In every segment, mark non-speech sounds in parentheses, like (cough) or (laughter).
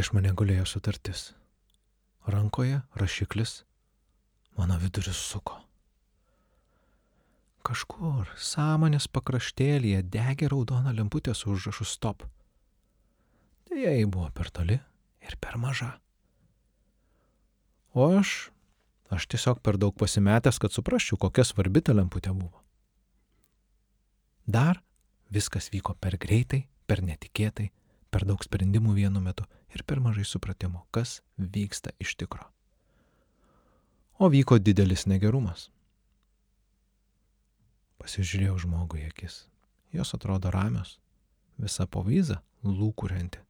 Prieš mane gulėjo sutartis. Rankoje rašiklis, mano viduris suko. Kažkur sąmonės pakraštėlėje degė raudona lemputė su užrašu stop. Deja, jai buvo per toli ir per maža. O aš, aš tiesiog per daug pasimetęs, kad suprasčiau, kokia svarbi ta lemputė buvo. Dar viskas vyko per greitai, per netikėtai, per daug sprendimų vienu metu ir per mažai supratimo, kas vyksta iš tikro. O vyko didelis negerumas. Pasižiūrėjau žmogui akis. Jos atrodo ramios, visa povyza lūkurianti.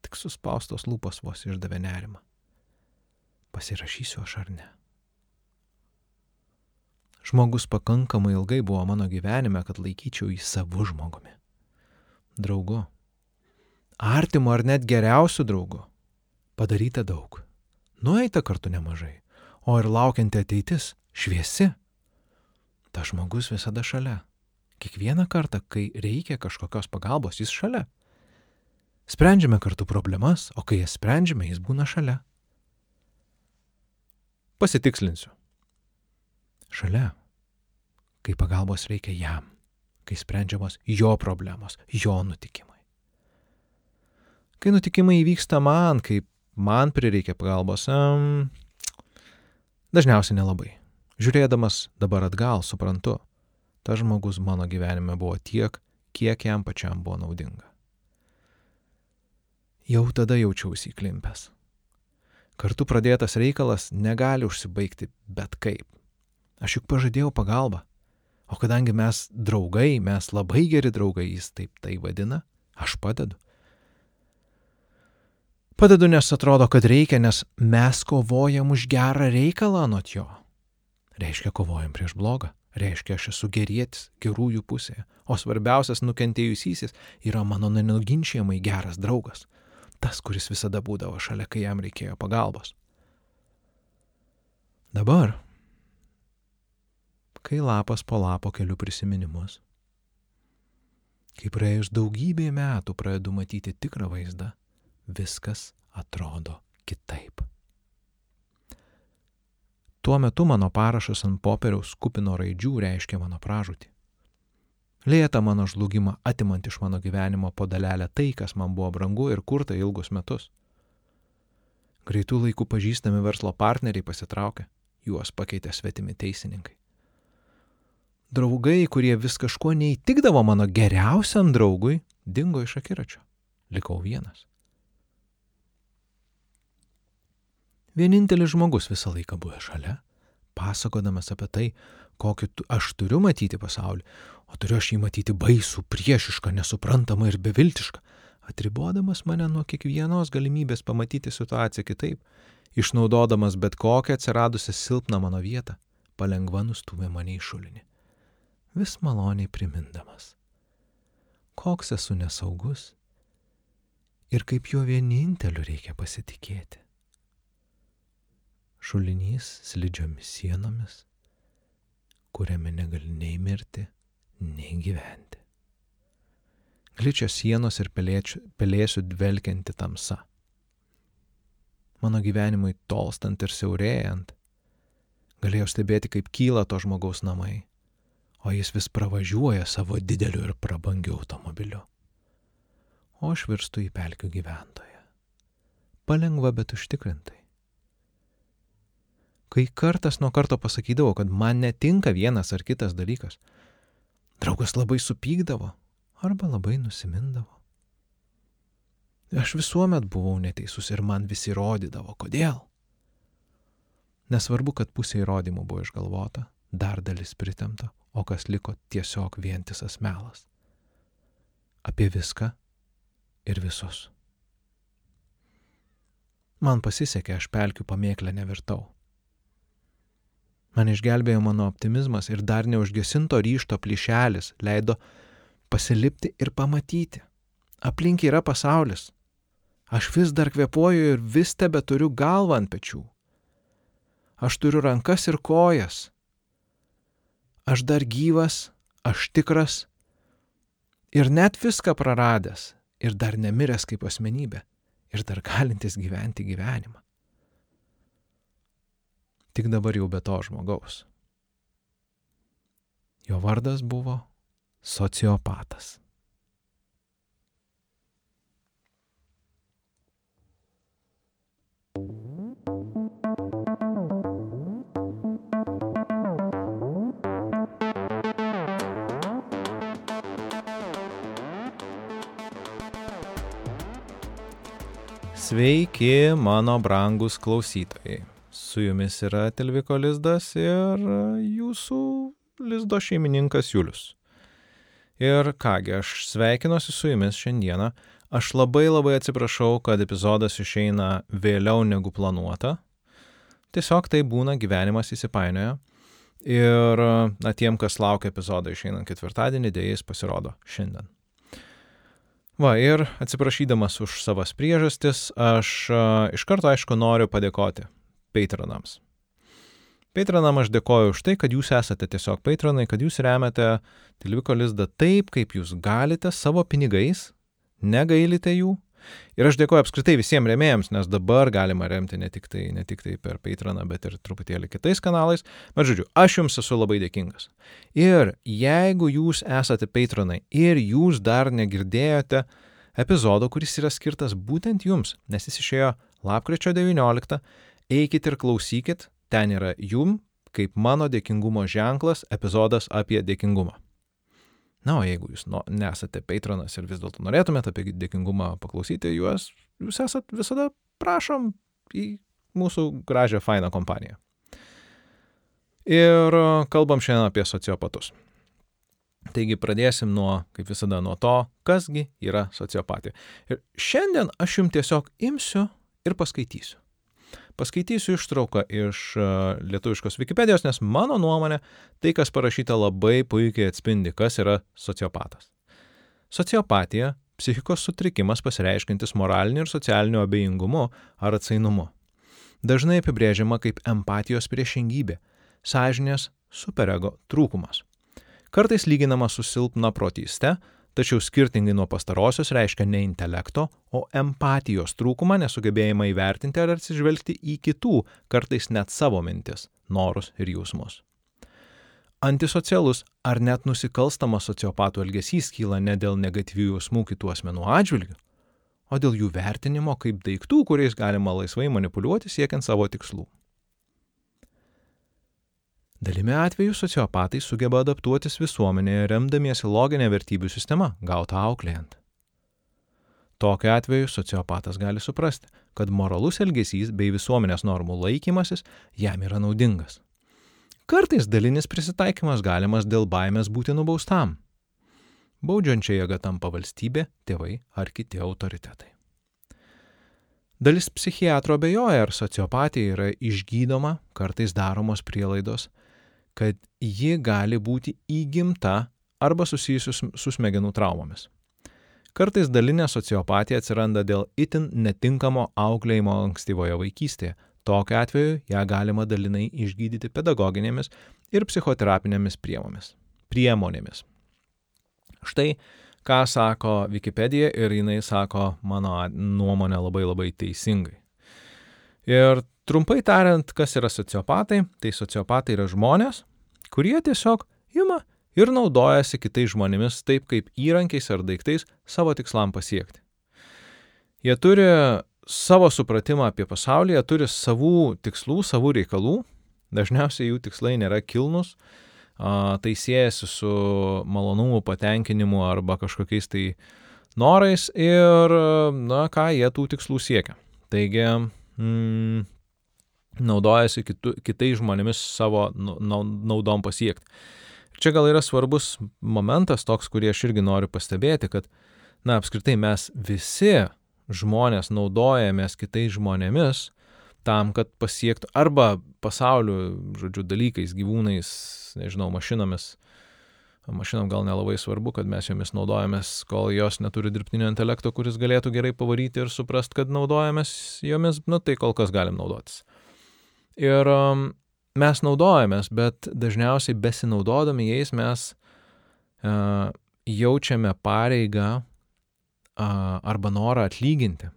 Tik suspaustos lūpos vos išdavė nerimą. Pasirašysiu aš ar ne. Žmogus pakankamai ilgai buvo mano gyvenime, kad laikyčiau jį savu žmogumi. Draugu. Artimu ar net geriausiu draugu. Padaryta daug. Nueita kartu nemažai. O ir laukianti ateitis šviesi ta žmogus visada šalia. Kiekvieną kartą, kai reikia kažkokios pagalbos, jis šalia. Sprendžiame kartu problemas, o kai jas sprendžiame, jis būna šalia. Pasitikslinsiu. Šalia. Kai pagalbos reikia jam, kai sprendžiamos jo problemos, jo nutikimai. Kai nutikimai įvyksta man, kai man prireikia pagalbos, um, dažniausiai nelabai. Žiūrėdamas dabar atgal, suprantu, tas žmogus mano gyvenime buvo tiek, kiek jam pačiam buvo naudinga. Jau tada jaučiausi įklimpęs. Kartu pradėtas reikalas negali užsibaigti bet kaip. Aš juk pažadėjau pagalbą. O kadangi mes draugai, mes labai geri draugai, jis taip tai vadina, aš padedu. Padedu, nes atrodo, kad reikia, nes mes kovojam už gerą reikalą nuo jo. Reiškia kovojam prieš blogą, reiškia aš esu gerėtis, gerųjų pusėje, o svarbiausias nukentėjusysis yra mano nenuginčiamai geras draugas, tas, kuris visada būdavo šalia, kai jam reikėjo pagalbos. Dabar, kai lapas po lapo keliu prisiminimus, kai praėjus daugybė metų pradedu matyti tikrą vaizdą, viskas atrodo kitaip. Tuo metu mano parašas ant popieriaus kupino raidžių reiškia mano pražūtį. Lėta mano žlugimą atimant iš mano gyvenimo po dalelę tai, kas man buvo brangu ir kurta ilgus metus. Greitų laikų pažįstami verslo partneriai pasitraukė, juos pakeitė svetimi teisininkai. Draugai, kurie vis kažkuo neįtikdavo mano geriausiam draugui, dingo iš akiračio. Likau vienas. Vienintelis žmogus visą laiką buvo šalia, pasakodamas apie tai, kokį aš turiu matyti pasaulį, o turiu aš jį matyti baisų, priešišką, nesuprantamą ir beviltišką, atribodamas mane nuo kiekvienos galimybės pamatyti situaciją kitaip, išnaudodamas bet kokią atsiradusią silpną mano vietą, palengva nustumė mane į šulinį. Vis maloniai primindamas, koks esu nesaugus ir kaip juo vieninteliu reikia pasitikėti šulinys slidžiomis sienomis, kuriame negali nei mirti, nei gyventi. Gličios sienos ir pelėčių, pelėsių dvelkianti tamsa. Mano gyvenimui tolstant ir siaurėjant, galėjau stebėti, kaip kyla to žmogaus namai, o jis vis pravažiuoja savo dideliu ir prabangiu automobiliu. O aš virstu į pelkių gyventoją. Palengva, bet užtikrintai kai kartas nuo karto pasakydavau, kad man netinka vienas ar kitas dalykas. Draugas labai supykdavo arba labai nusimindavo. Aš visuomet buvau neteisus ir man visi įrodydavo, kodėl. Nesvarbu, kad pusė įrodymų buvo išgalvota, dar dalis pritemta, o kas liko tiesiog vientisas melas. Apie viską ir visus. Man pasisekė, aš pelkių pamėklę nevirtau. Man išgelbėjo mano optimizmas ir dar neužgesinto ryšto plyšelis leido pasilipti ir pamatyti. Aplink yra pasaulis. Aš vis dar kvepuoju ir vis tebe turiu galvą ant pečių. Aš turiu rankas ir kojas. Aš dar gyvas, aš tikras ir net viską praradęs ir dar nemiręs kaip asmenybė. ir dar galintis gyventi gyvenimą. Tik dabar jau be to žmogaus. Jo vardas buvo sociopatas. Sveiki, mano brangus klausytojai. Su jumis yra Telviko Lizdas ir jūsų Lizdo šeimininkas Julius. Ir kągi, aš sveikinuosi su jumis šiandieną. Aš labai labai atsiprašau, kad epizodas išeina vėliau negu planuota. Tiesiog tai būna gyvenimas įsipainioja. Ir, na, tiem, kas laukia epizodą išeinant ketvirtadienį, dėja jis pasirodo šiandien. Va, ir atsiprašydamas už savas priežastis, aš uh, iš karto aišku noriu padėkoti patronams. Patronam aš dėkoju už tai, kad jūs esate tiesiog patronai, kad jūs remiate Tilviko lizdą taip, kaip jūs galite savo pinigais, negailite jų Ir aš dėkuoju apskritai visiems remėjams, nes dabar galima remti ne tik tai, ne tik tai per Patreoną, bet ir truputėlį kitais kanalais. Bet žodžiu, aš jums esu labai dėkingas. Ir jeigu jūs esate Patronai ir jūs dar negirdėjote epizodo, kuris yra skirtas būtent jums, nes jis išėjo lapkričio 19, eikit ir klausykit, ten yra jum, kaip mano dėkingumo ženklas, epizodas apie dėkingumą. Na, o jeigu jūs no, nesate patronas ir vis dėlto norėtumėte apie dėkingumą paklausyti, juos, jūs esat visada prašom į mūsų gražią, fainą kompaniją. Ir kalbam šiandien apie sociopatus. Taigi pradėsim nuo, kaip visada, nuo to, kasgi yra sociopatija. Ir šiandien aš jums tiesiog imsiu ir paskaitysiu. Paskaitysiu ištrauką iš e, lietuviškos Wikipedijos, nes mano nuomonė, tai, kas parašyta, labai puikiai atspindi, kas yra sociopatas. Sociopatija - psichikos sutrikimas pasireiškintis moraliniu ir socialiniu abejingumu ar atsainumu. Dažnai apibrėžiama kaip empatijos priešingybė - sąžinės superego trūkumas. Kartais lyginama su silpna protyste, tačiau skirtingai nuo pastarosios reiškia ne intelekto, o empatijos trūkumą, nesugebėjimą įvertinti ar atsižvelgti į kitų, kartais net savo mintis, norus ir jausmus. Antisocialus ar net nusikalstamas sociopatų elgesys kyla ne dėl negatyvių jausmų kitų asmenų atžvilgių, o dėl jų vertinimo kaip daiktų, kuriais galima laisvai manipuliuoti siekiant savo tikslų. Dalimi atveju sociopatai sugeba adaptuotis visuomenėje remdamiesi loginė vertybių sistema, gauta auklėjant. Tokiu atveju sociopatas gali suprasti, kad moralus elgesys bei visuomenės normų laikymasis jam yra naudingas. Kartais dalinis prisitaikymas galimas dėl baimės būti nubaustam. Baudžiančia jėga tampa valstybė, tėvai ar kiti autoritetai. Dalis psichiatro bejoja, ar sociopatija yra išgydoma, kartais daromos prielaidos, kad ji gali būti įgimta arba susijusi su smegenų traumomis. Kartais dalinė sociopatija atsiranda dėl itin netinkamo auklėjimo ankstyvoje vaikystėje. Tokiu atveju ją galima dalinai išgydyti pedagoginėmis ir psichoterapinėmis priemonėmis. priemonėmis. Štai ką sako Wikipedija ir jinai sako mano nuomonę labai labai teisingai. Ir trumpai tariant, kas yra sociopatai, tai sociopatai yra žmonės, kurie tiesiog ima ir naudojasi kitais žmonėmis taip kaip įrankiais ar daiktais savo tikslam pasiekti. Jie turi savo supratimą apie pasaulį, jie turi savų tikslų, savų reikalų, dažniausiai jų tikslai nėra kilnus, tai siejasi su malonumu, patenkinimu arba kažkokiais tai norais ir, na ką, jie tų tikslų siekia. Taigi, mm, naudojasi kitu, kitais žmonėmis savo naudom pasiekti. Čia gal yra svarbus momentas toks, kurį aš irgi noriu pastebėti, kad, na, apskritai mes visi žmonės naudojamės kitais žmonėmis tam, kad pasiektų arba pasauliu, žodžiu, dalykais, gyvūnais, nežinau, mašinomis. Mašinom gal nelabai svarbu, kad mes jomis naudojamės, kol jos neturi dirbtinio intelekto, kuris galėtų gerai pavaryti ir suprast, kad naudojamės jomis, nu tai kol kas galim naudotis. Ir um, mes naudojamės, bet dažniausiai besinaudodami jais mes uh, jaučiame pareigą uh, arba norą atlyginti.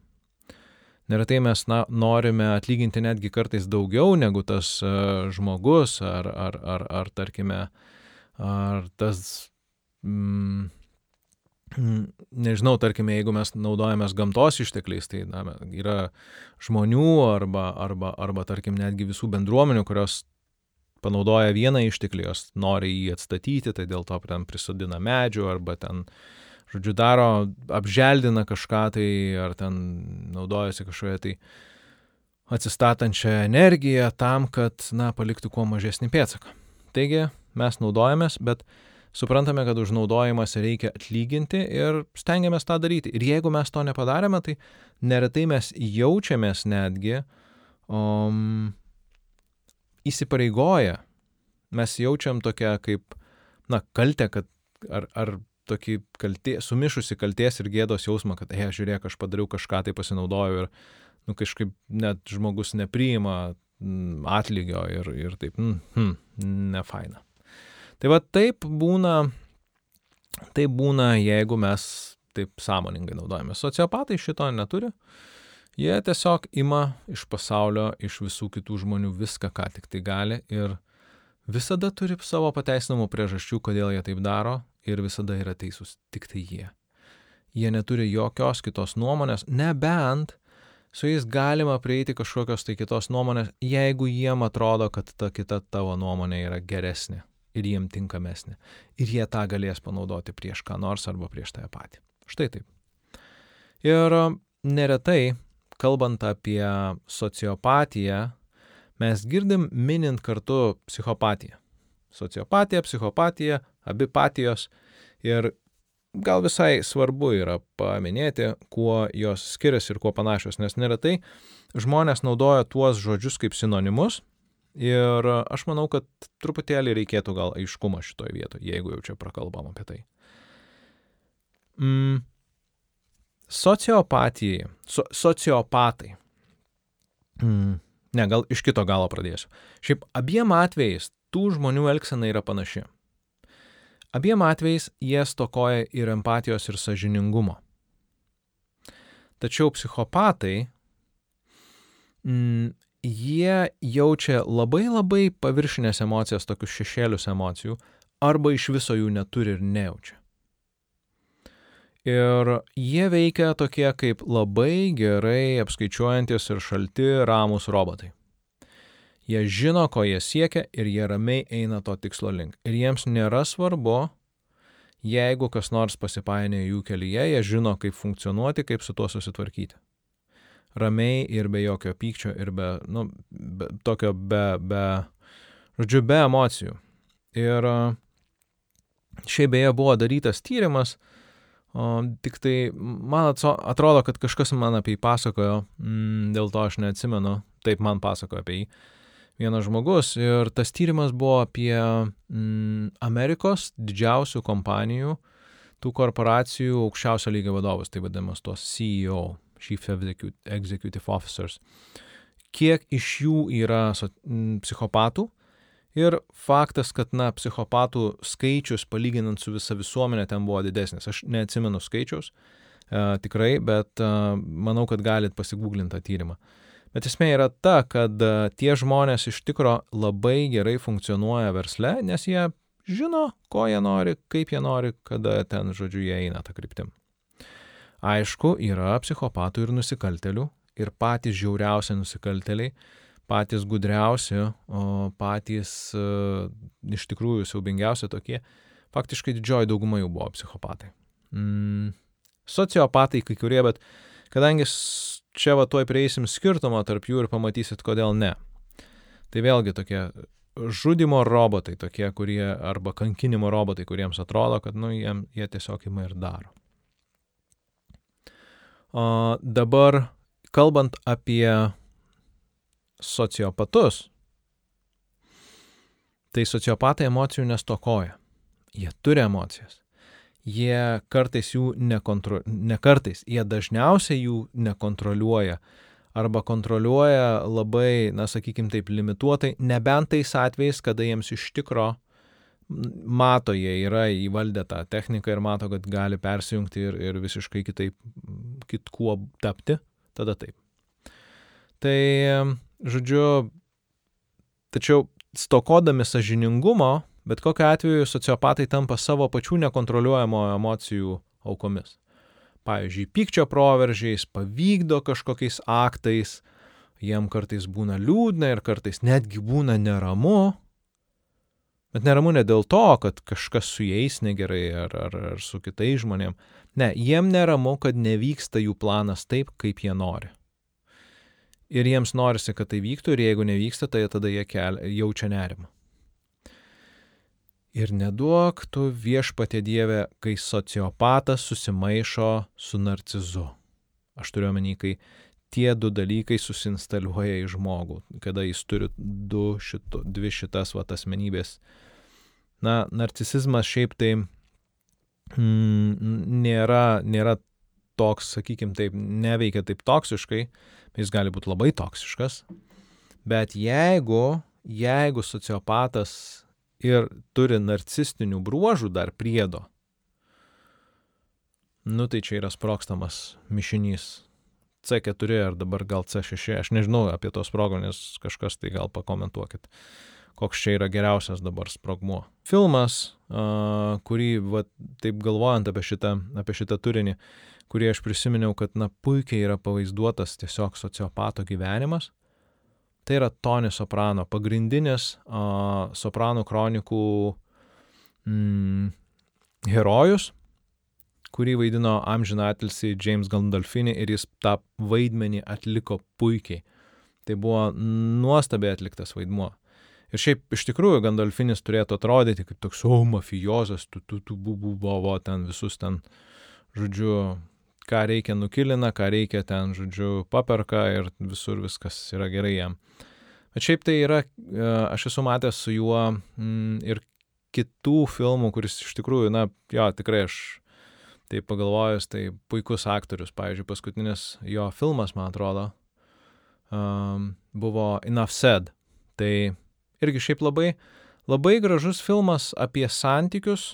Neretai mes na, norime atlyginti netgi kartais daugiau negu tas uh, žmogus ar, ar, ar, ar tarkime, ar tas, mm, nežinau, tarkime, jeigu mes naudojamės gamtos ištekliais, tai na, yra žmonių arba, arba, arba, tarkim, netgi visų bendruomenių, kurios panaudoja vieną išteklį, jos nori jį atstatyti, tai dėl to ten prisodina medžių arba ten uh, žodžiu, daro, apželdina kažką tai, ar ten naudojasi kažkoje tai atsistatančią energiją tam, kad, na, paliktų kuo mažesnį pėdsaką. Taigi mes naudojamės, bet suprantame, kad už naudojimas reikia atlyginti ir stengiamės tą daryti. Ir jeigu mes to nepadarėme, tai neretai mes jaučiamės netgi um, įsipareigoję. Mes jaučiam tokią kaip, na, kaltę, kad ar, ar tokį kaltė, sumišusi kalties ir gėdos jausmą, kad, hei, žiūrėk, aš padariau kažką, tai pasinaudojau ir, nu, kažkaip net žmogus nepriima mm, atlygio ir, ir taip, mm, hmm, ne faina. Tai va taip būna, taip būna, jeigu mes taip sąmoningai naudojame. Sociopatai šito neturi. Jie tiesiog ima iš pasaulio, iš visų kitų žmonių viską, ką tik tai gali ir visada turi savo pateisinamų priežasčių, kodėl jie taip daro ir visada yra teisūs tik tai jie. Jie neturi jokios kitos nuomonės, nebent su jais galima prieiti kažkokios tai kitos nuomonės, jeigu jiem atrodo, kad ta kita tavo nuomonė yra geresnė ir jiem tinkamesnė. Ir jie tą galės panaudoti prieš ką nors arba prieš tave patį. Štai taip. Ir neretai, kalbant apie sociopatiją, mes girdim minint kartu psichopatiją. Sociopatija, psichopatija, abi patijos ir gal visai svarbu yra paminėti, kuo jos skiriasi ir kuo panašios, nes neretai žmonės naudoja tuos žodžius kaip sinonimus ir aš manau, kad truputėlį reikėtų gal aiškumo šitoje vietoje, jeigu jau čia prakalbam apie tai. Mm. Sociopatijai, so, sociopatai. Mm. Ne, gal iš kito galo pradėsiu. Šiaip abiem atvejais tų žmonių elgsena yra panaši. Abiem atvejais jie stokoja ir empatijos, ir sažiningumo. Tačiau psichopatai, mm, jie jaučia labai labai paviršinės emocijas, tokius šešėlius emocijų, arba iš viso jų neturi ir nejaučia. Ir jie veikia tokie kaip labai gerai apskaičiuojantis ir šalti ramus robotai. Jie žino, ko jie siekia ir jie ramiai eina to tikslo link. Ir jiems nėra svarbu, jeigu kas nors pasipainioja jų kelyje, jie žino, kaip funkcionuoti, kaip su tuo susitvarkyti. Ramiai ir be jokio pykčio ir be, nu, be tokio, be, be, žodžiu, be emocijų. Ir šiaip beje buvo darytas tyrimas, o, tik tai man atrodo, kad kažkas man apie jį pasakojo, mm, dėl to aš neatsimenu, taip man pasakojo apie jį vienas žmogus ir tas tyrimas buvo apie mm, Amerikos didžiausių kompanijų, tų korporacijų aukščiausio lygio vadovus, tai vadinamas tos CEO, Chief Executive Officers. Kiek iš jų yra psichopatų ir faktas, kad, na, psichopatų skaičius palyginant su visa visuomenė ten buvo didesnis. Aš neatsimenu skaičiaus, e, tikrai, bet e, manau, kad galit pasigūglinti tą tyrimą. Bet esmė yra ta, kad e, tie žmonės iš tikro labai gerai funkcionuoja versle, nes jie žino, ko jie nori, kaip jie nori, kada ten, žodžiu, jie eina tą kryptim. Aišku, yra psichopatų ir nusikaltelių, ir patys žiauriausi nusikalteliai, patys gudriausi, patys uh, iš tikrųjų siaubingiausi tokie, faktiškai didžioji dauguma jų buvo psichopatai. Mm, sociopatai kai kurie, bet kadangi čia va tuoj prieisim skirtumą tarp jų ir pamatysit, kodėl ne. Tai vėlgi tokie žudimo robotai, tokie, kurie, arba kankinimo robotai, kuriems atrodo, kad, nu, jie, jie tiesiog ima ir daro. Dabar, kalbant apie sociopatus, tai sociopatai emocijų nestokoja. Jie turi emocijas jie kartais jų nekontro, ne kartais, jie dažniausiai jų nekontroliuoja arba kontroliuoja labai, na sakykime taip, limituotai, nebent tais atvejais, kada jiems iš tikro mato, jie yra įvaldę tą techniką ir mato, kad gali persijungti ir, ir visiškai kitaip, kitkuo tapti, tada taip. Tai, žodžiu, tačiau stokodami sažiningumo, bet kokiu atveju sociopatai tampa savo pačių nekontroliuojamo emocijų aukomis. Pavyzdžiui, pykčio proveržiais, pavykdo kažkokiais aktais, jiem kartais būna liūdna ir kartais netgi būna neramu. Bet neramu ne dėl to, kad kažkas su jais negerai ar, ar, ar su kitais žmonėm. Ne, jiem neramu, kad nevyksta jų planas taip, kaip jie nori. Ir jiems norisi, kad tai vyktų ir jeigu nevyksta, tai tada jie kelia, jaučia nerimą. Ir neduok tu viešpatė Dieve, kai sociopatas susimaišo su narcizu. Aš turiu omeny, kai tie du dalykai susinstaliuoja į žmogų, kada jis turi du šito, dvi šitas vat asmenybės. Na, narcisizmas šiaip tai mm, nėra, nėra toks, sakykime taip, neveikia taip toksiškai, jis gali būti labai toksiškas, bet jeigu, jeigu sociopatas ir turi narcistinių bruožų dar priedo, nu tai čia yra sprokstamas mišinys. C4 ar dabar gal C6, aš nežinau apie tos sprogmenis, kažkas tai gal pakomentuokit, koks čia yra geriausias dabar sprogmuo. Filmas, uh, kurį, va, taip galvojant apie šitą, apie šitą turinį, kurį aš prisiminiau, kad, na, puikiai yra pavaizduotas tiesiog sociopato gyvenimas, Tai yra Tony Soprano, pagrindinis uh, Sopranų kronikų mm, herojus, kurį vaidino amžinatilsi James Gandolfini ir jis tą vaidmenį atliko puikiai. Tai buvo nuostabiai atliktas vaidmuo. Ir šiaip iš tikrųjų Gandolfinis turėtų atrodyti kaip toks, o, mafijozas, tu, tu, tu, bu, bu, buvo ten visus ten, žodžiu, ką reikia nukilina, ką reikia ten, žodžiu, paperka ir visur viskas yra gerai jam. Bet šiaip tai yra, e, aš esu matęs su juo mm, ir kitų filmų, kuris iš tikrųjų, na, jo, tikrai aš tai pagalvojus, tai puikus aktorius. Pavyzdžiui, paskutinis jo filmas, man atrodo, um, buvo Enough Said. Tai irgi šiaip labai, labai gražus filmas apie santykius,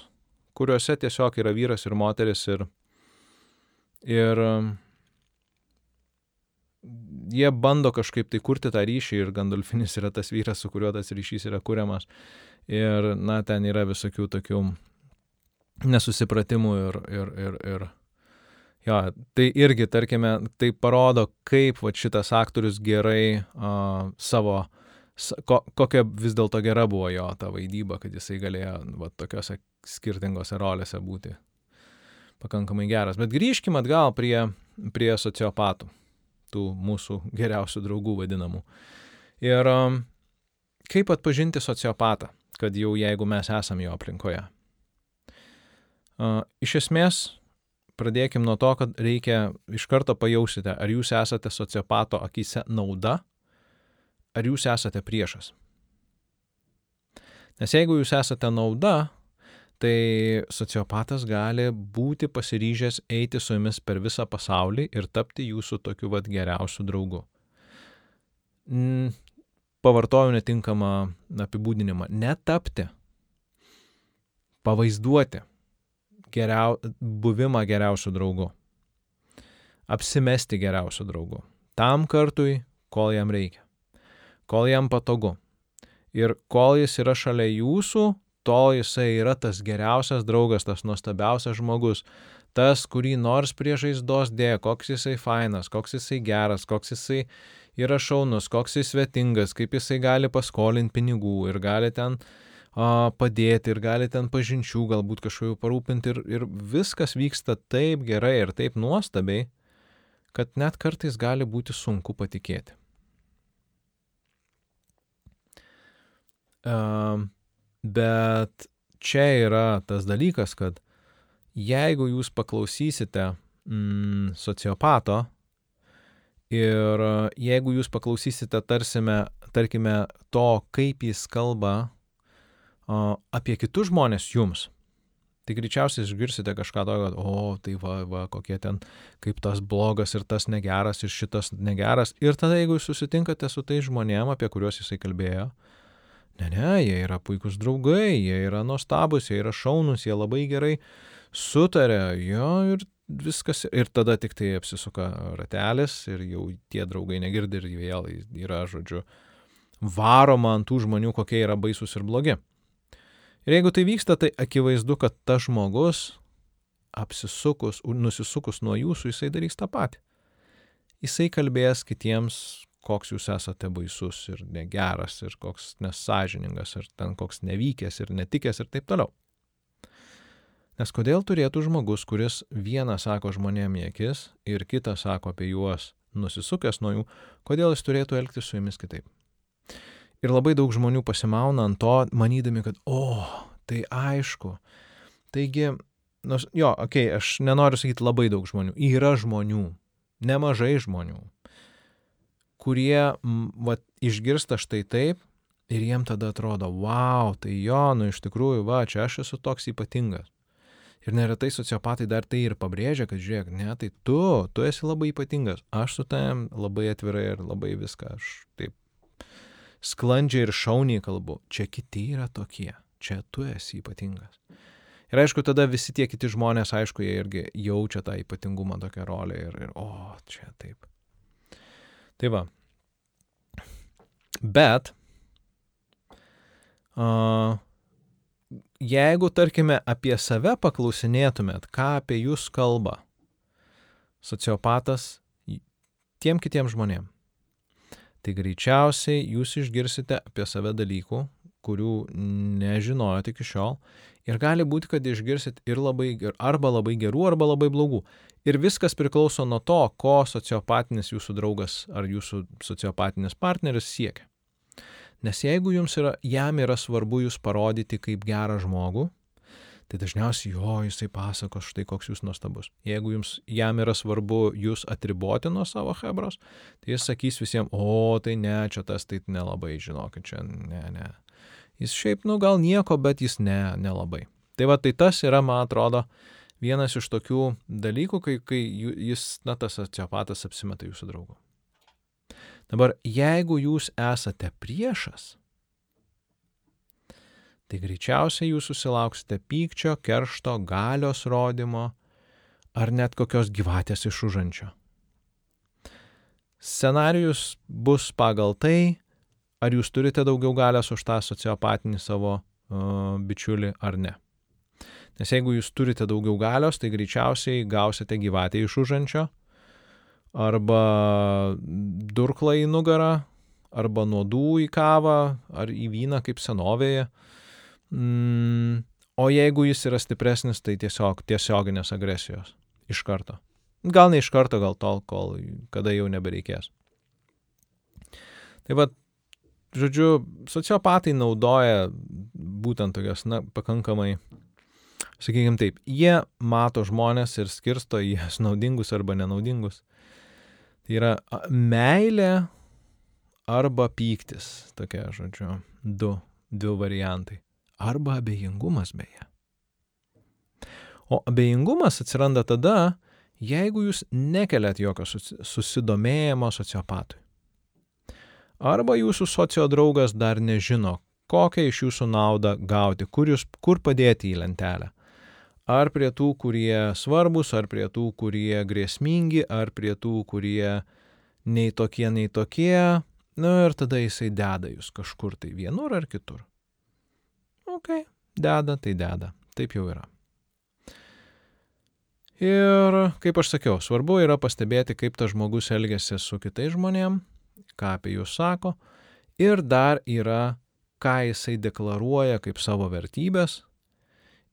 kuriuose tiesiog yra vyras ir moteris ir Ir um, jie bando kažkaip tai kurti tą ryšį ir Gandolfinis yra tas vyras, su kuriuo tas ryšys yra kuriamas. Ir, na, ten yra visokių tokių nesusipratimų ir, ir, ir, ir jo, tai irgi, tarkime, tai parodo, kaip va, šitas aktorius gerai uh, savo, ko, kokia vis dėlto gera buvo jo ta vaidyba, kad jisai galėjo va, tokiuose skirtingose rolėse būti pakankamai geras. Bet grįžkime atgal prie, prie sociopatų, tų mūsų geriausių draugų vadinamų. Ir um, kaip atpažinti sociopatą, kad jau jeigu mes esame jo aplinkoje. Iš esmės, pradėkim nuo to, kad reikia iš karto pajausite, ar jūs esate sociopato akise nauda, ar jūs esate priešas. Nes jeigu jūs esate nauda, tai sociopatas gali būti pasiryžęs eiti su jumis per visą pasaulį ir tapti jūsų tokiu vad geriausiu draugu. Pavartoju netinkamą apibūdinimą. Netapti. Pavaizduoti geriau, buvimą geriausiu draugu. Apsimesti geriausiu draugu. Tam kartui, kol jam reikia. Kol jam patogu. Ir kol jis yra šalia jūsų, tol jisai yra tas geriausias draugas, tas nuostabiausias žmogus, tas, kurį nors prie žaizdos dėjo, koks jisai fainas, koks jisai geras, koks jisai yra šaunus, koks jis svetingas, kaip jisai gali paskolinti pinigų ir gali ten a, padėti ir gali ten pažinčių galbūt kažkokiu parūpinti ir, ir viskas vyksta taip gerai ir taip nuostabiai, kad net kartais gali būti sunku patikėti. Uh, Bet čia yra tas dalykas, kad jeigu jūs paklausysite mm, sociopato ir jeigu jūs paklausysite tarsime, tarkime to, kaip jis kalba apie kitus žmonės jums, tai greičiausiai išgirsite kažką tokio, kad, o, tai va, va, kokie ten, kaip tas blogas ir tas negeras ir šitas negeras. Ir tada, jeigu jūs susitinkate su tai žmonėm, apie kuriuos jisai kalbėjo, Ne, ne, jie yra puikūs draugai, jie yra nuostabus, jie yra šaunus, jie labai gerai sutarė, jo, ir viskas ir tada tik tai apsisuka ratelis ir jau tie draugai negirdi ir vėl yra, žodžiu, varoma ant tų žmonių, kokie yra baisus ir blogi. Ir jeigu tai vyksta, tai akivaizdu, kad tas žmogus apsisukus, nusisukus nuo jūsų, jisai darys tą patį. Jisai kalbės kitiems, koks jūs esate baisus ir negeras, ir koks nesažiningas, ir ten koks nevykęs, ir netikęs, ir taip toliau. Nes kodėl turėtų žmogus, kuris vieną sako žmonėm į akis ir kitą sako apie juos nusisukęs nuo jų, kodėl jis turėtų elgtis su jumis kitaip? Ir labai daug žmonių pasimauna ant to, manydami, kad, o, tai aišku. Taigi, nors, jo, okei, okay, aš nenoriu sakyti labai daug žmonių. Yra žmonių, nemažai žmonių, kurie, va, išgirsta štai taip ir jiem tada atrodo, wow, tai jo, nu iš tikrųjų, va, čia aš esu toks ypatingas. Ir neretai sociopatai dar tai ir pabrėžia, kad žiūrėk, ne, tai tu, tu esi labai ypatingas. Aš su tavim labai atvirai ir labai viską, aš taip sklandžiai ir šauniai kalbu. Čia kiti yra tokie, čia tu esi ypatingas. Ir aišku, tada visi tie kiti žmonės, aišku, jie irgi jaučia tą ypatingumą tokią rolę ir, ir o, čia taip. Tai va. Bet, uh, jeigu, tarkime, apie save paklausinėtumėt, ką apie jūs kalba sociopatas tiem kitiem žmonėm, tai greičiausiai jūs išgirsite apie save dalykų, kurių nežinojot iki šiol. Ir gali būti, kad išgirsit ir labai, arba labai gerų, arba labai blogų. Ir viskas priklauso nuo to, ko sociopatinis jūsų draugas ar jūsų sociopatinis partneris siekia. Nes jeigu jums yra, jam yra svarbu jūs parodyti kaip gerą žmogų, tai dažniausiai jo jisai pasakos štai koks jūs nuostabus. Jeigu jums, jam yra svarbu jūs atriboti nuo savo hebros, tai jis sakys visiems, o tai ne, čia tas tai nelabai, žinokit, čia ne, ne. Jis šiaip, nu gal nieko, bet jis ne, nelabai. Tai va, tai tas yra, man atrodo, vienas iš tokių dalykų, kai, kai jis, na, tas sociopatas apsimeta jūsų draugu. Dabar, jeigu jūs esate priešas, tai greičiausiai jūs susilauksite pykčio, keršto, galios rodymo ar net kokios gyvatės iš užančio. Scenarius bus pagal tai, ar jūs turite daugiau galios už tą sociopatinį savo uh, bičiulį ar ne. Nes jeigu jūs turite daugiau galios, tai greičiausiai gausite gyvatę iš užančio, arba durklą į nugarą, arba nuodų į kavą, ar į vyną kaip senovėje. Mm, o jeigu jis yra stipresnis, tai tiesiog tiesioginės agresijos. Iš karto. Gal ne iš karto, gal tol, kol kada jau nebereikės. Tai va, žodžiu, sociopatai naudoja būtent tokias, na, pakankamai, sakykime taip, jie mato žmonės ir skirsto jas naudingus arba nenaudingus. Tai yra meilė arba pyktis, tokie, žodžiu, du, du variantai arba abejingumas beje. O abejingumas atsiranda tada, jeigu jūs nekeliat jokio susidomėjimo sociopatui. Arba jūsų sociodraugas dar nežino, kokią iš jūsų naudą gauti, kur, jūs, kur padėti į lentelę. Ar prie tų, kurie svarbus, ar prie tų, kurie grėsmingi, ar prie tų, kurie nei tokie, nei tokie. Na nu, ir tada jisai deda jūs kažkur tai vienur ar kitur ok, deda, tai deda. Taip jau yra. Ir kaip aš sakiau, svarbu yra pastebėti, kaip tas žmogus elgesi su kitais žmonėm, ką apie jūs sako, ir dar yra, ką jisai deklaruoja kaip savo vertybės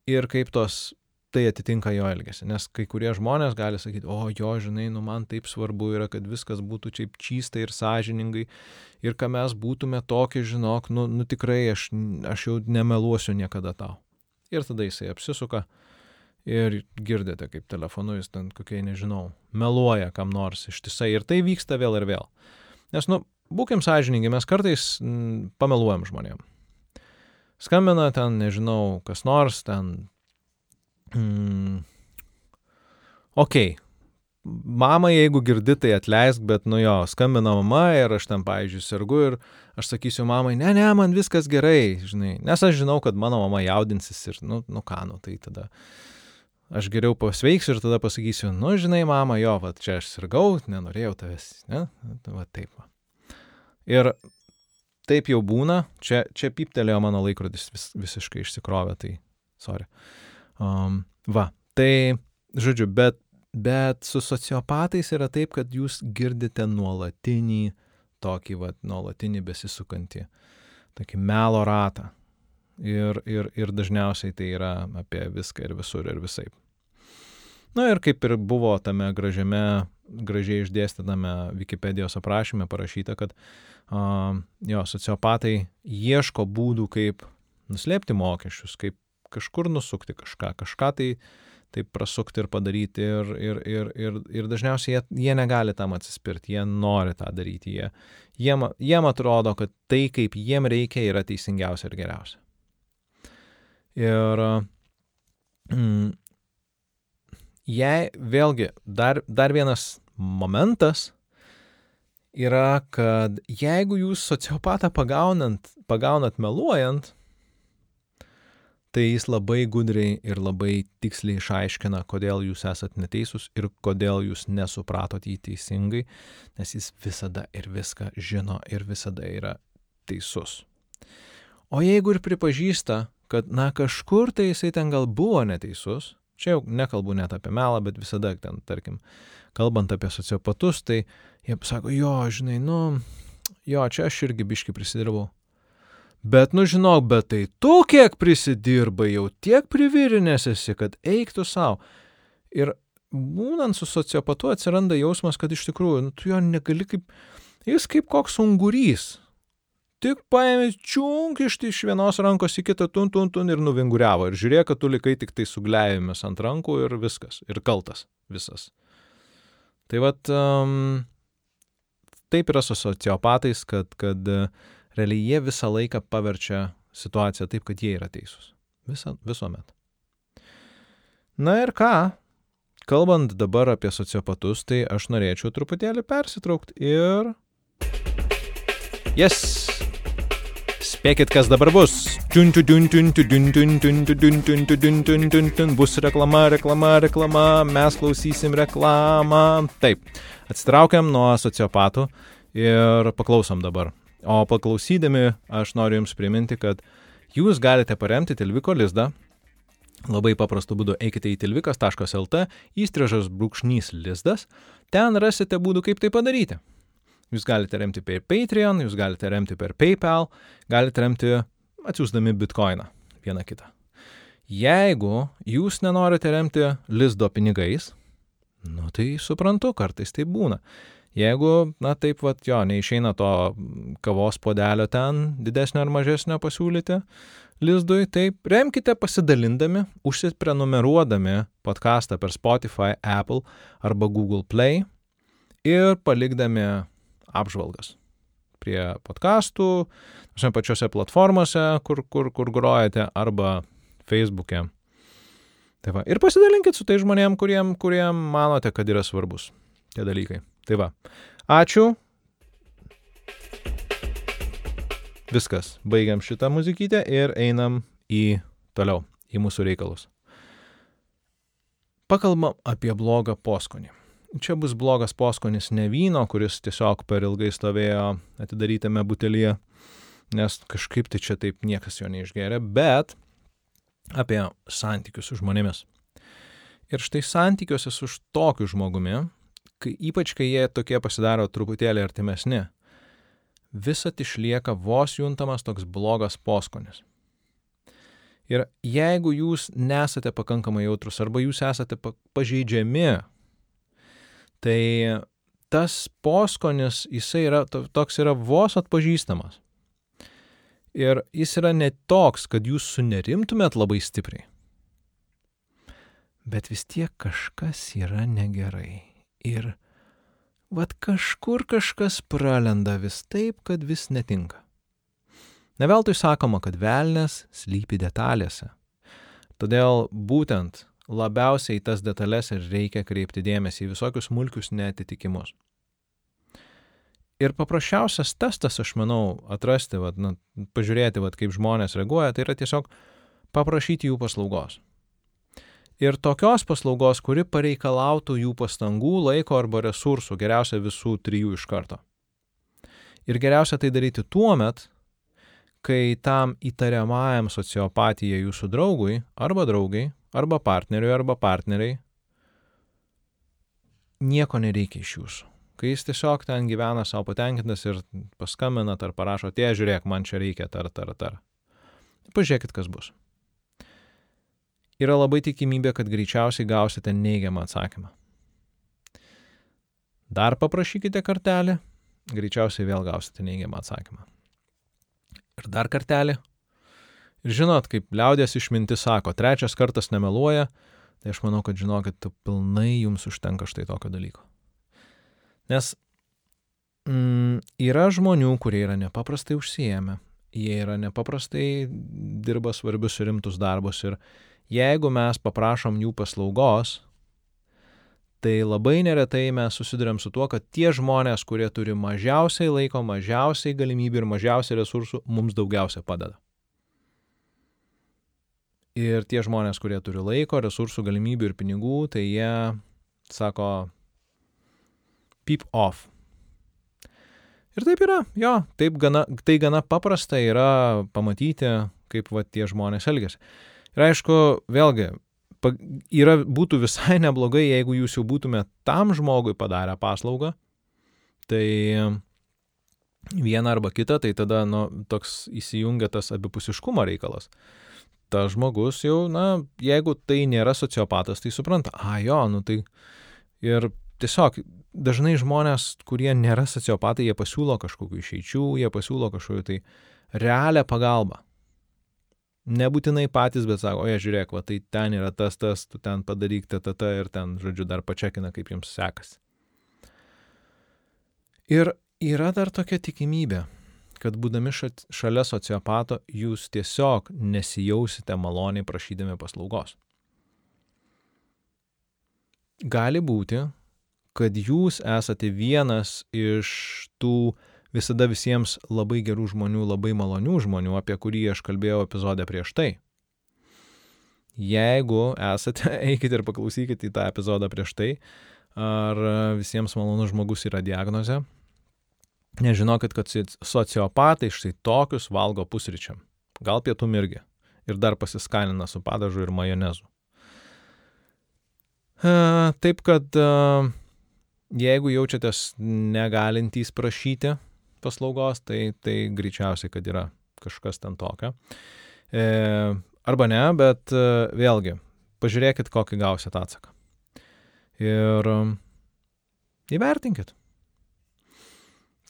ir kaip tos tai atitinka jo elgesį. Nes kai kurie žmonės gali sakyti, o jo, žinai, nu man taip svarbu yra, kad viskas būtų čia čystai ir sąžiningai ir kad mes būtume tokie, žinok, nu, nu tikrai aš, aš jau nemeluosiu niekada tau. Ir tada jisai apsisuka ir girdite, kaip telefonu jis ten kokiai, nežinau, meluoja kam nors ištisai ir tai vyksta vėl ir vėl. Nes, nu, būkim sąžininkai, mes kartais m, pameluojam žmonėm. Skambina ten, nežinau, kas nors, ten Mm. Ok. Mama, jeigu girdi, tai atleisk, bet nu jo, skambina mama ir aš ten, pavyzdžiui, sergu ir aš sakysiu mamai, ne, ne, man viskas gerai, žinai, nes aš žinau, kad mano mama jaudinsis ir, nu, nu ką, nu tai tada aš geriau pasveiksiu ir tada pasakysiu, nu, žinai, mama, jo, va, čia aš sirgau, nenorėjau tavęs, ne, va taip. Va. Ir taip jau būna, čia, čia piptelėjo mano laikrodis vis, visiškai išsikrovė, tai sorry. Um, va, tai, žodžiu, bet, bet su sociopatais yra taip, kad jūs girdite nuolatinį, tokį, va, nuolatinį besisukantį, tokį melo ratą. Ir, ir, ir dažniausiai tai yra apie viską ir visur ir visai. Na ir kaip ir buvo tame gražiame, gražiai išdėstytame Wikipedijos aprašyme parašyta, kad uh, jo, sociopatai ieško būdų, kaip nuslėpti mokesčius, kaip kažkur nusukti kažką, kažką tai taip prasukti ir padaryti ir, ir, ir, ir, ir dažniausiai jie, jie negali tam atsispirti, jie nori tą daryti, jie, jiem, jiem atrodo, kad tai, kaip jiem reikia, yra teisingiausia ir geriausia. Ir mm, jei vėlgi dar, dar vienas momentas yra, kad jeigu jūs sociopatą pagaunant, pagaunat meluojant, tai jis labai gudriai ir labai tiksliai išaiškina, kodėl jūs esat neteisūs ir kodėl jūs nesupratot jį teisingai, nes jis visada ir viską žino ir visada yra teisus. O jeigu ir pripažįsta, kad, na, kažkur tai jisai ten gal buvo neteisus, čia jau nekalbu net apie melą, bet visada ten, tarkim, kalbant apie sociopatus, tai jie sako, jo, žinai, nu, jo, čia aš irgi biški prisidirbau. Bet, nu žinok, bet tai tu kiek prisidirbai, jau tiek privirinęs esi, kad eiktų savo. Ir būnant su sociopatu atsiranda jausmas, kad iš tikrųjų, nu, tu jo negali kaip, jis kaip koks ungurys, tik paėmė čiunk iš, vienos rankos į kitą tun, tun, tun ir nuvinguriavo. Ir žiūrėk, kad tu likai tik tai suglejėmis ant rankų ir viskas. Ir kaltas visas. Tai vad, um, taip yra su sociopatais, kad, kad uh, realiai jie visą laiką paverčia situaciją taip, kad jie yra teisūs. Visa, visuomet. Na ir ką, kalbant dabar apie sociopatus, tai aš norėčiau truputėlį persitraukti ir... Yes! Spėkit, kas dabar bus. Bus reklama, reklama, reklama, mes klausysim reklamą. Taip, atsitraukiam nuo sociopatų ir paklausom dabar. O paklausydami aš noriu Jums priminti, kad Jūs galite paremti Tilviko lizdą. Labai paprastu būdu eikite į tilvikas.lt, įstrižas brūkšnys lizdas, ten rasite būdų, kaip tai padaryti. Jūs galite remti per Patreon, jūs galite remti per PayPal, galite remti atsiųsdami bitkoiną vieną kitą. Jeigu jūs nenorite remti lizdo pinigais, nu tai suprantu, kartais tai būna. Jeigu, na taip, va, jo, neišeina to kavos podelio ten didesnio ar mažesnio pasiūlyti lizdui, tai remkite pasidalindami, užsiprenumeruodami podcastą per Spotify, Apple arba Google Play ir palikdami apžvalgas prie podkastų, šiandien pačiose platformose, kur, kur, kur grojate, arba Facebook'e. Tai va, ir pasidalinkit su tai žmonėm, kuriem, kuriem manote, kad yra svarbus tie dalykai. Tai va, ačiū. Viskas, baigiam šitą muzikytę ir einam į toliau, į mūsų reikalus. Pakalbam apie blogą poskonį čia bus blogas poskonis ne vyno, kuris tiesiog per ilgai stovėjo atidarytame butelyje, nes kažkaip tai čia taip niekas jo neišgeria, bet apie santykius su žmonėmis. Ir štai santykiuose su tokiu žmogumi, kai, ypač kai jie tokie pasidaro truputėlį artimesni, visat išlieka vos juntamas toks blogas poskonis. Ir jeigu jūs nesate pakankamai jautrus arba jūs esate pažeidžiami Tai tas poskonis, jisai yra, toks yra vos atpažįstamas. Ir jis yra ne toks, kad jūs sunerimtumėt labai stipriai. Bet vis tiek kažkas yra negerai. Ir vad kažkur kažkas pralenda vis taip, kad vis netinka. Neveltui sakoma, kad velnės slypi detalėse. Todėl būtent labiausiai tas detalės ir reikia kreipti dėmesį į visokius smulkius netitikimus. Ir paprasčiausias testas, aš manau, atrasti, vat, na, pažiūrėti, vat, kaip žmonės reaguoja, tai yra tiesiog paprašyti jų paslaugos. Ir tokios paslaugos, kuri pareikalautų jų pastangų, laiko arba resursų, geriausia visų trijų iš karto. Ir geriausia tai daryti tuo met, kai tam įtariamajam sociopatija jūsų draugui arba draugai, arba partneriui, arba partneriai nieko nereikia iš jūsų. Kai jis tiesiog ten gyvena savo patenkintas ir paskambina ar parašo, tie žiūrėk, man čia reikia tar, tar, tar. Pažiūrėkit, kas bus. Yra labai tikimybė, kad greičiausiai gausite neigiamą atsakymą. Dar paprašykite kartelį, greičiausiai vėl gausite neigiamą atsakymą. Ir dar kartelį. Ir žinot, kaip liaudės išmintis sako, trečias kartas nemeluoja, tai aš manau, kad žinokit, pilnai jums užtenka štai tokio dalyko. Nes mm, yra žmonių, kurie yra nepaprastai užsijėmę, jie yra nepaprastai dirba svarbius ir rimtus darbus ir jeigu mes paprašom jų paslaugos, tai labai neretai mes susidurėm su tuo, kad tie žmonės, kurie turi mažiausiai laiko, mažiausiai galimybių ir mažiausiai resursų, mums daugiausia padeda. Ir tie žmonės, kurie turi laiko, resursų, galimybių ir pinigų, tai jie sako, peep off. Ir taip yra, jo, taip gana, tai gana paprasta yra pamatyti, kaip va, tie žmonės elgesi. Ir aišku, vėlgi, yra, būtų visai (laughs) neblogai, jeigu jūs jau būtumėte tam žmogui padarę paslaugą, tai vieną arba kitą, tai tada nu, toks įsijungia tas abipusiškumo reikalas. Ta žmogus jau, na, jeigu tai nėra sociopatas, tai supranta, a jo, nu tai ir tiesiog dažnai žmonės, kurie nėra sociopatai, jie pasiūlo kažkokių išeičių, jie pasiūlo kažkokių tai realią pagalbą. Nebūtinai patys, bet sako, oje, žiūrėk, va, tai ten yra tas, tas, tu ten padaryk, ta ir ten, žodžiu, dar pačiakina, kaip jums sekasi. Ir yra dar tokia tikimybė, kad būdami šalia sociopato, jūs tiesiog nesijausite maloniai prašydami paslaugos. Gali būti, kad jūs esate vienas iš tų visada visiems labai gerų žmonių, labai malonių žmonių, apie kurį aš kalbėjau epizode prieš tai. Jeigu esate, (laughs) eikite ir paklausykite į tą epizodą prieš tai, ar visiems malonus žmogus yra diagnozė. Nežinokit, kad sociopatai štai tokius valgo pusryčiam. Gal pietų irgi. Ir dar pasiskanina su padažu ir majonezu. Taip kad Jeigu jaučiatės negalintys prašyti paslaugos, tai, tai greičiausiai, kad yra kažkas ten tokio. E, arba ne, bet e, vėlgi, pažiūrėkit, kokį gausit atsaką. Ir e, įvertinkit.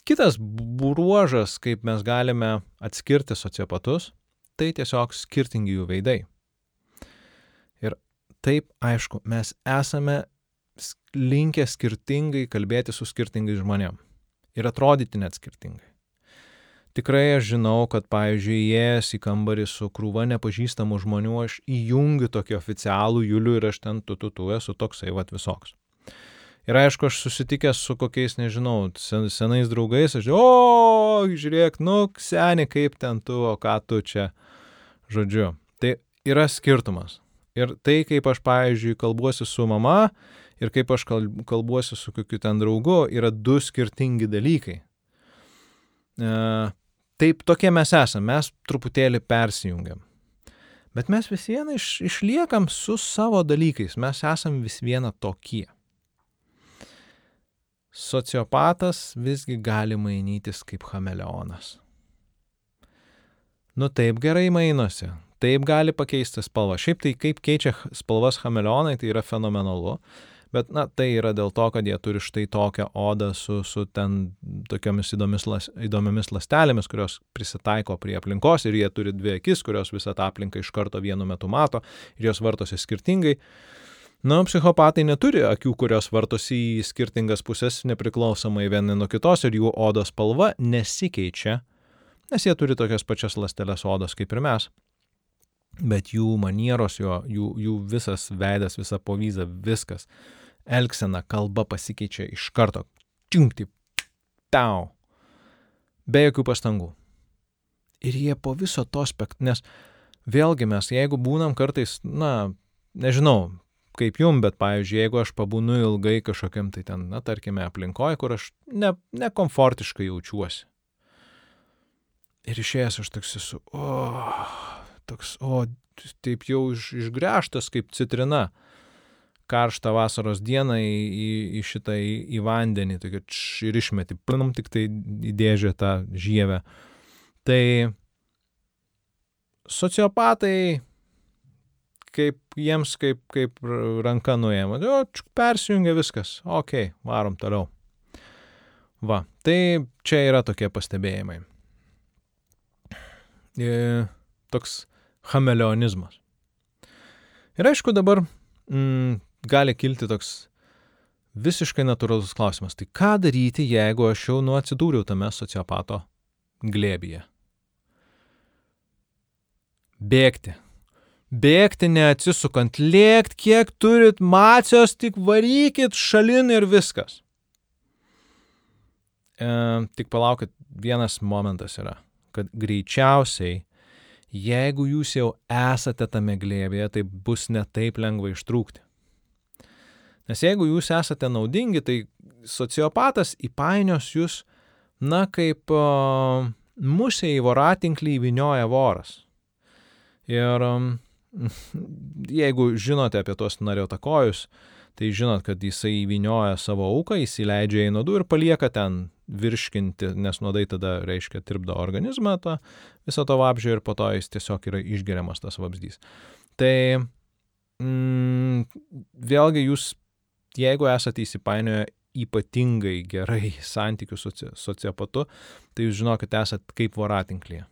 Kitas bruožas, kaip mes galime atskirti sociopatus, tai tiesiog skirtingi jų veidai. Ir taip, aišku, mes esame linkę skirtingai kalbėti su skirtingais žmonėm ir atrodyti net skirtingai. Tikrai aš žinau, kad, pavyzdžiui, įėjęs į kambarį su krūva nepažįstamų žmonių, aš įjungiu tokį oficialų Julių ir aš ten tu, tu, tu esu toksai, vat visoks. Ir aišku, aš susitikęs su kokiais, nežinau, sen, senais draugais, aš, o, žiūrėk, nu, seniai, kaip ten tu, o ką tu čia, žodžiu. Tai yra skirtumas. Ir tai, kaip aš, pavyzdžiui, kalbuosi su mama, ir kaip aš kalbuosiu su kokiu ten draugu, yra du skirtingi dalykai. E, taip, tokie mes esame, mes truputėlį persijungiam. Bet mes vis viena iš, išliekam su savo dalykais, mes esam vis viena tokie. Sociopatas visgi gali mainytis kaip chameleonas. Nu taip gerai mainosi, taip gali pakeisti spalvą. Šiaip tai kaip keičia spalvas chameleonai, tai yra fenomenalu. Bet, na, tai yra dėl to, kad jie turi štai tokią odą su, su ten tokiamis įdomis, las, įdomiamis lastelėmis, kurios prisitaiko prie aplinkos ir jie turi dvi akis, kurios visą tą aplinką iš karto vienu metu mato ir jos vartosi skirtingai. Na, psichopatai neturi akių, kurios vartosi į skirtingas pusės nepriklausomai vieni nuo kitos ir jų odos spalva nesikeičia, nes jie turi tokias pačias lastelės odos kaip ir mes bet jų manieros, jo, jų, jų visas veidas, visa povyza, viskas, elgsena, kalba pasikeičia iš karto. Čiunkti, tau. Be jokių pastangų. Ir jie po viso to spekt, nes vėlgi mes, jeigu būnam kartais, na, nežinau, kaip jum, bet, pavyzdžiui, jeigu aš pabūnu ilgai kažkokiam tai ten, na, tarkime, aplinkoje, kur aš ne, nekomfortiškai jaučiuosi. Ir išėjęs aš toks esu, o, toks, o, taip jau iš, išgręžtas kaip citrina karštą vasaros dieną į, į, į šitą į, į vandenį tokį, č, ir išmeti, plinam tik tai įdėžė tą žievę. Tai sociopatai kaip jiems kaip, kaip ranka nuėjama. O, persijungia viskas. Ok, varom toliau. Va, tai čia yra tokie pastebėjimai. E, toks chameleonizmas. Ir aišku, dabar mm, gali kilti toks visiškai natūralus klausimas. Tai ką daryti, jeigu aš jau nu atsidūriau tame sociopato glėbyje? Bėgti, bėgti neatsisukant, lėkt, kiek turit macijos, tik varykit šalin ir viskas. E, tik palaukit, vienas momentas yra, kad greičiausiai, jeigu jūs jau esate tame glėbėje, tai bus netaip lengva ištrūkti. Nes jeigu jūs esate naudingi, tai sociopatas įpainios jūs, na, kaip uh, musė į voratinklį įvinioja voras. Ir um, (laughs) jeigu žinote apie tos nariotakojus, tai žinot, kad jisai įvinioja savo auką, įsileidžia į nuodų ir palieka ten virškinti, nes nuodai tada reiškia tirpdo organizmą tą visą to vabžio ir po to jis tiesiog yra išgeriamas tas vabzdys. Tai mm, vėlgi jūs, jeigu esate įsipainioję ypatingai gerai (laughs) santykių su sociopatu, tai jūs žinokit, esat kaip voratinklėje.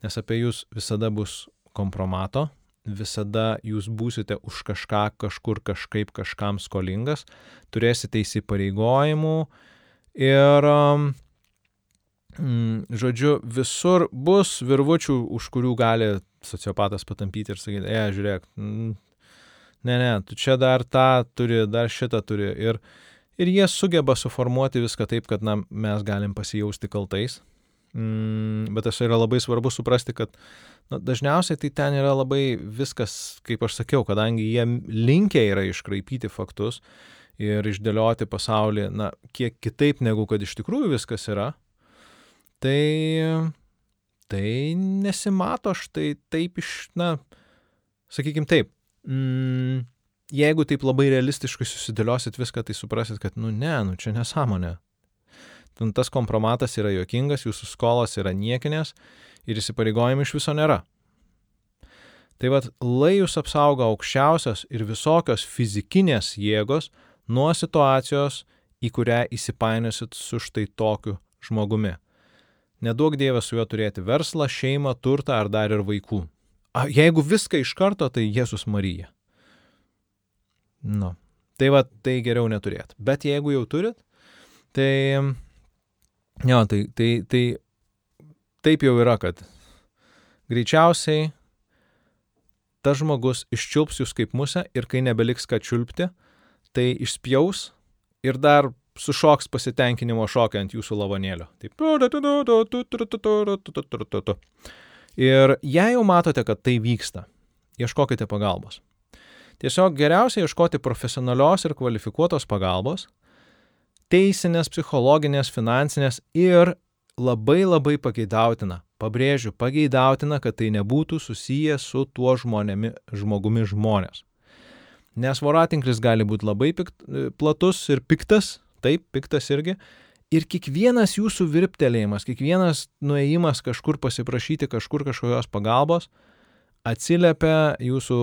Nes apie jūs visada bus kompromato, visada jūs būsite už kažką, kažkur kažkaip kažkam skolingas, turėsite įsipareigojimų ir, um, mm, žodžiu, visur bus virvučių, už kurių gali sociopatas patampyti ir sakyti, e, žiūrėk, mm, ne, ne, tu čia dar tą turi, dar šitą turi. Ir, ir jie sugeba suformuoti viską taip, kad na, mes galim pasijausti kaltais. Mm, bet tas yra labai svarbu suprasti, kad Na, dažniausiai tai ten yra labai viskas, kaip aš sakiau, kadangi jie linkia yra iškraipyti faktus ir išdėlioti pasaulį, na, kiek kitaip negu kad iš tikrųjų viskas yra, tai, tai nesimato štai taip iš, na, sakykime taip, mm, jeigu taip labai realistiškai susidėliosit viską, tai suprasit, kad, nu ne, nu čia nesąmonė. Tas kompromatas yra juokingas, jūsų skolos yra niekinės ir įsipareigojimų iš viso nėra. Tai vad, lai jūs apsaugo aukščiausios ir visokios fizikinės jėgos nuo situacijos, į kurią įsipainiosit su štai tokiu žmogumi. Nedaug Dievas su juo turėti verslą, šeimą, turtą ar dar ir vaikų. A, jeigu viską iš karto, tai Jėzus Marija. Nu, tai va, tai geriau neturėt. Bet jeigu jau turit, tai, jo, tai, tai, tai taip jau yra, kad greičiausiai tas žmogus iščiulps jūs kaip musę ir kai nebeliks ką čiulpti, tai išspjaus ir dar sušoks pasitenkinimo šokę ant jūsų lavonėlio. Taip. Ir jei jau matote, kad tai vyksta, ieškokite pagalbos. Tiesiog geriausia ieškoti profesionalios ir kvalifikuotos pagalbos, teisinės, psichologinės, finansinės ir labai labai pageidautina, pabrėžiu, pageidautina, kad tai nebūtų susiję su tuo žmonėmi, žmogumi žmonės. Nes voratinklis gali būti labai pikt, platus ir piktas, taip, piktas irgi. Ir kiekvienas jūsų virptelėjimas, kiekvienas nuėjimas kažkur pasiprašyti kažkur kažkokios pagalbos atsiliepia jūsų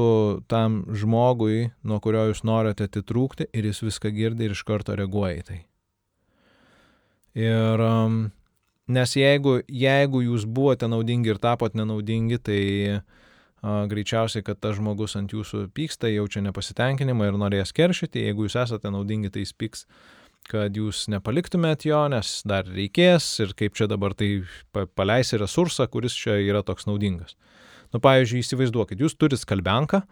tam žmogui, nuo kurio jūs norite atitrūkti ir jis viską girdi ir iš karto reaguoja į tai. Ir um, Nes jeigu, jeigu jūs buvote naudingi ir tapot nenaudingi, tai a, greičiausiai, kad tas žmogus ant jūsų pyksta, jaučia nepasitenkinimą ir norės keršyti. Jeigu jūs esate naudingi, tai jis pyks, kad jūs nepaliktumėt jo, nes dar reikės ir kaip čia dabar tai paleisi resursą, kuris čia yra toks naudingas. Nu, pavyzdžiui, įsivaizduokit, jūs turite skalbenką,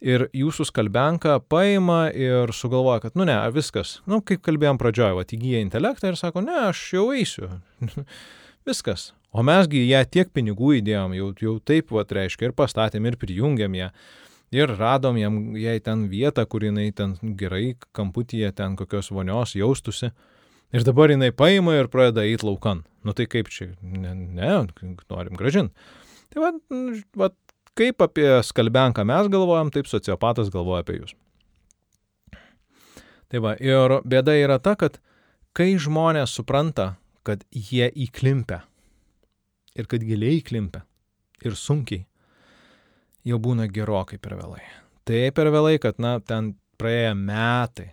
ir jūsų skalbenka paima ir sugalvoja, kad, nu ne, viskas, nu kaip kalbėjom pradžioje, va, įgyja intelektą ir sako, ne, aš jau eisiu. (laughs) viskas. O mesgi ją tiek pinigų įdėjom, jau, jau taip, va, reiškia, ir pastatėm, ir prijungėm ją. Ir radom jam, jai ten vietą, kur jinai ten gerai kamputyje ten kokios vonios jaustusi. Ir dabar jinai paima ir pradeda eiti laukan. Nu tai kaip čia, ne, ne norim gražinti. Tai va, va, kaip apie skalbenką mes galvojam, taip sociopatas galvoja apie jūs. Tai va, ir bėda yra ta, kad kai žmonės supranta, kad jie įklimpia ir kad giliai įklimpia ir sunkiai, jau būna gerokai per vėlai. Tai per vėlai, kad, na, ten praėję metai,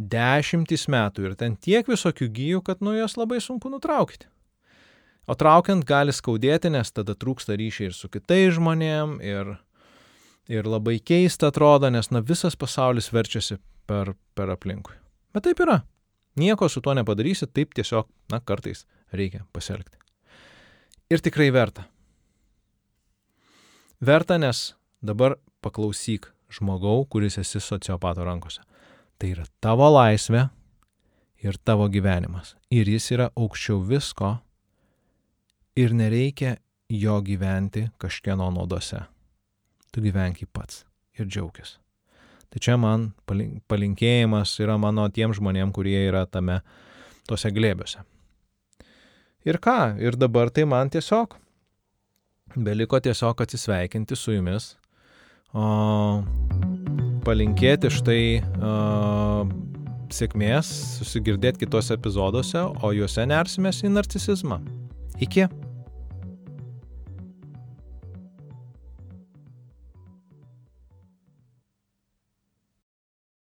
dešimtis metų ir ten tiek visokių gyjų, kad nuo jos labai sunku nutraukti. O traukiant gali skaudėti, nes tada trūksta ryšiai ir su kitais žmonėm, ir, ir labai keista atrodo, nes na, visas pasaulis verčiasi per, per aplinkui. Bet taip yra. Nieko su tuo nepadarysi, taip tiesiog, na, kartais reikia pasielgti. Ir tikrai verta. Verta, nes dabar paklausyk žmogau, kuris esi sociopato rankose. Tai yra tavo laisvė ir tavo gyvenimas. Ir jis yra aukščiau visko ir nereikia jo gyventi kažkieno naudose. Tu gyvenk jį pats ir džiaugis. Tai čia man palinkėjimas yra mano tiem žmonėm, kurie yra tame tose glėbiuose. Ir ką, ir dabar tai man tiesiog beliko tiesiog atsisveikinti su jumis, o palinkėti štai uh, sėkmės, susigirdėti kitose epizoduose, o juose nersimės į narcisizmą. Iki.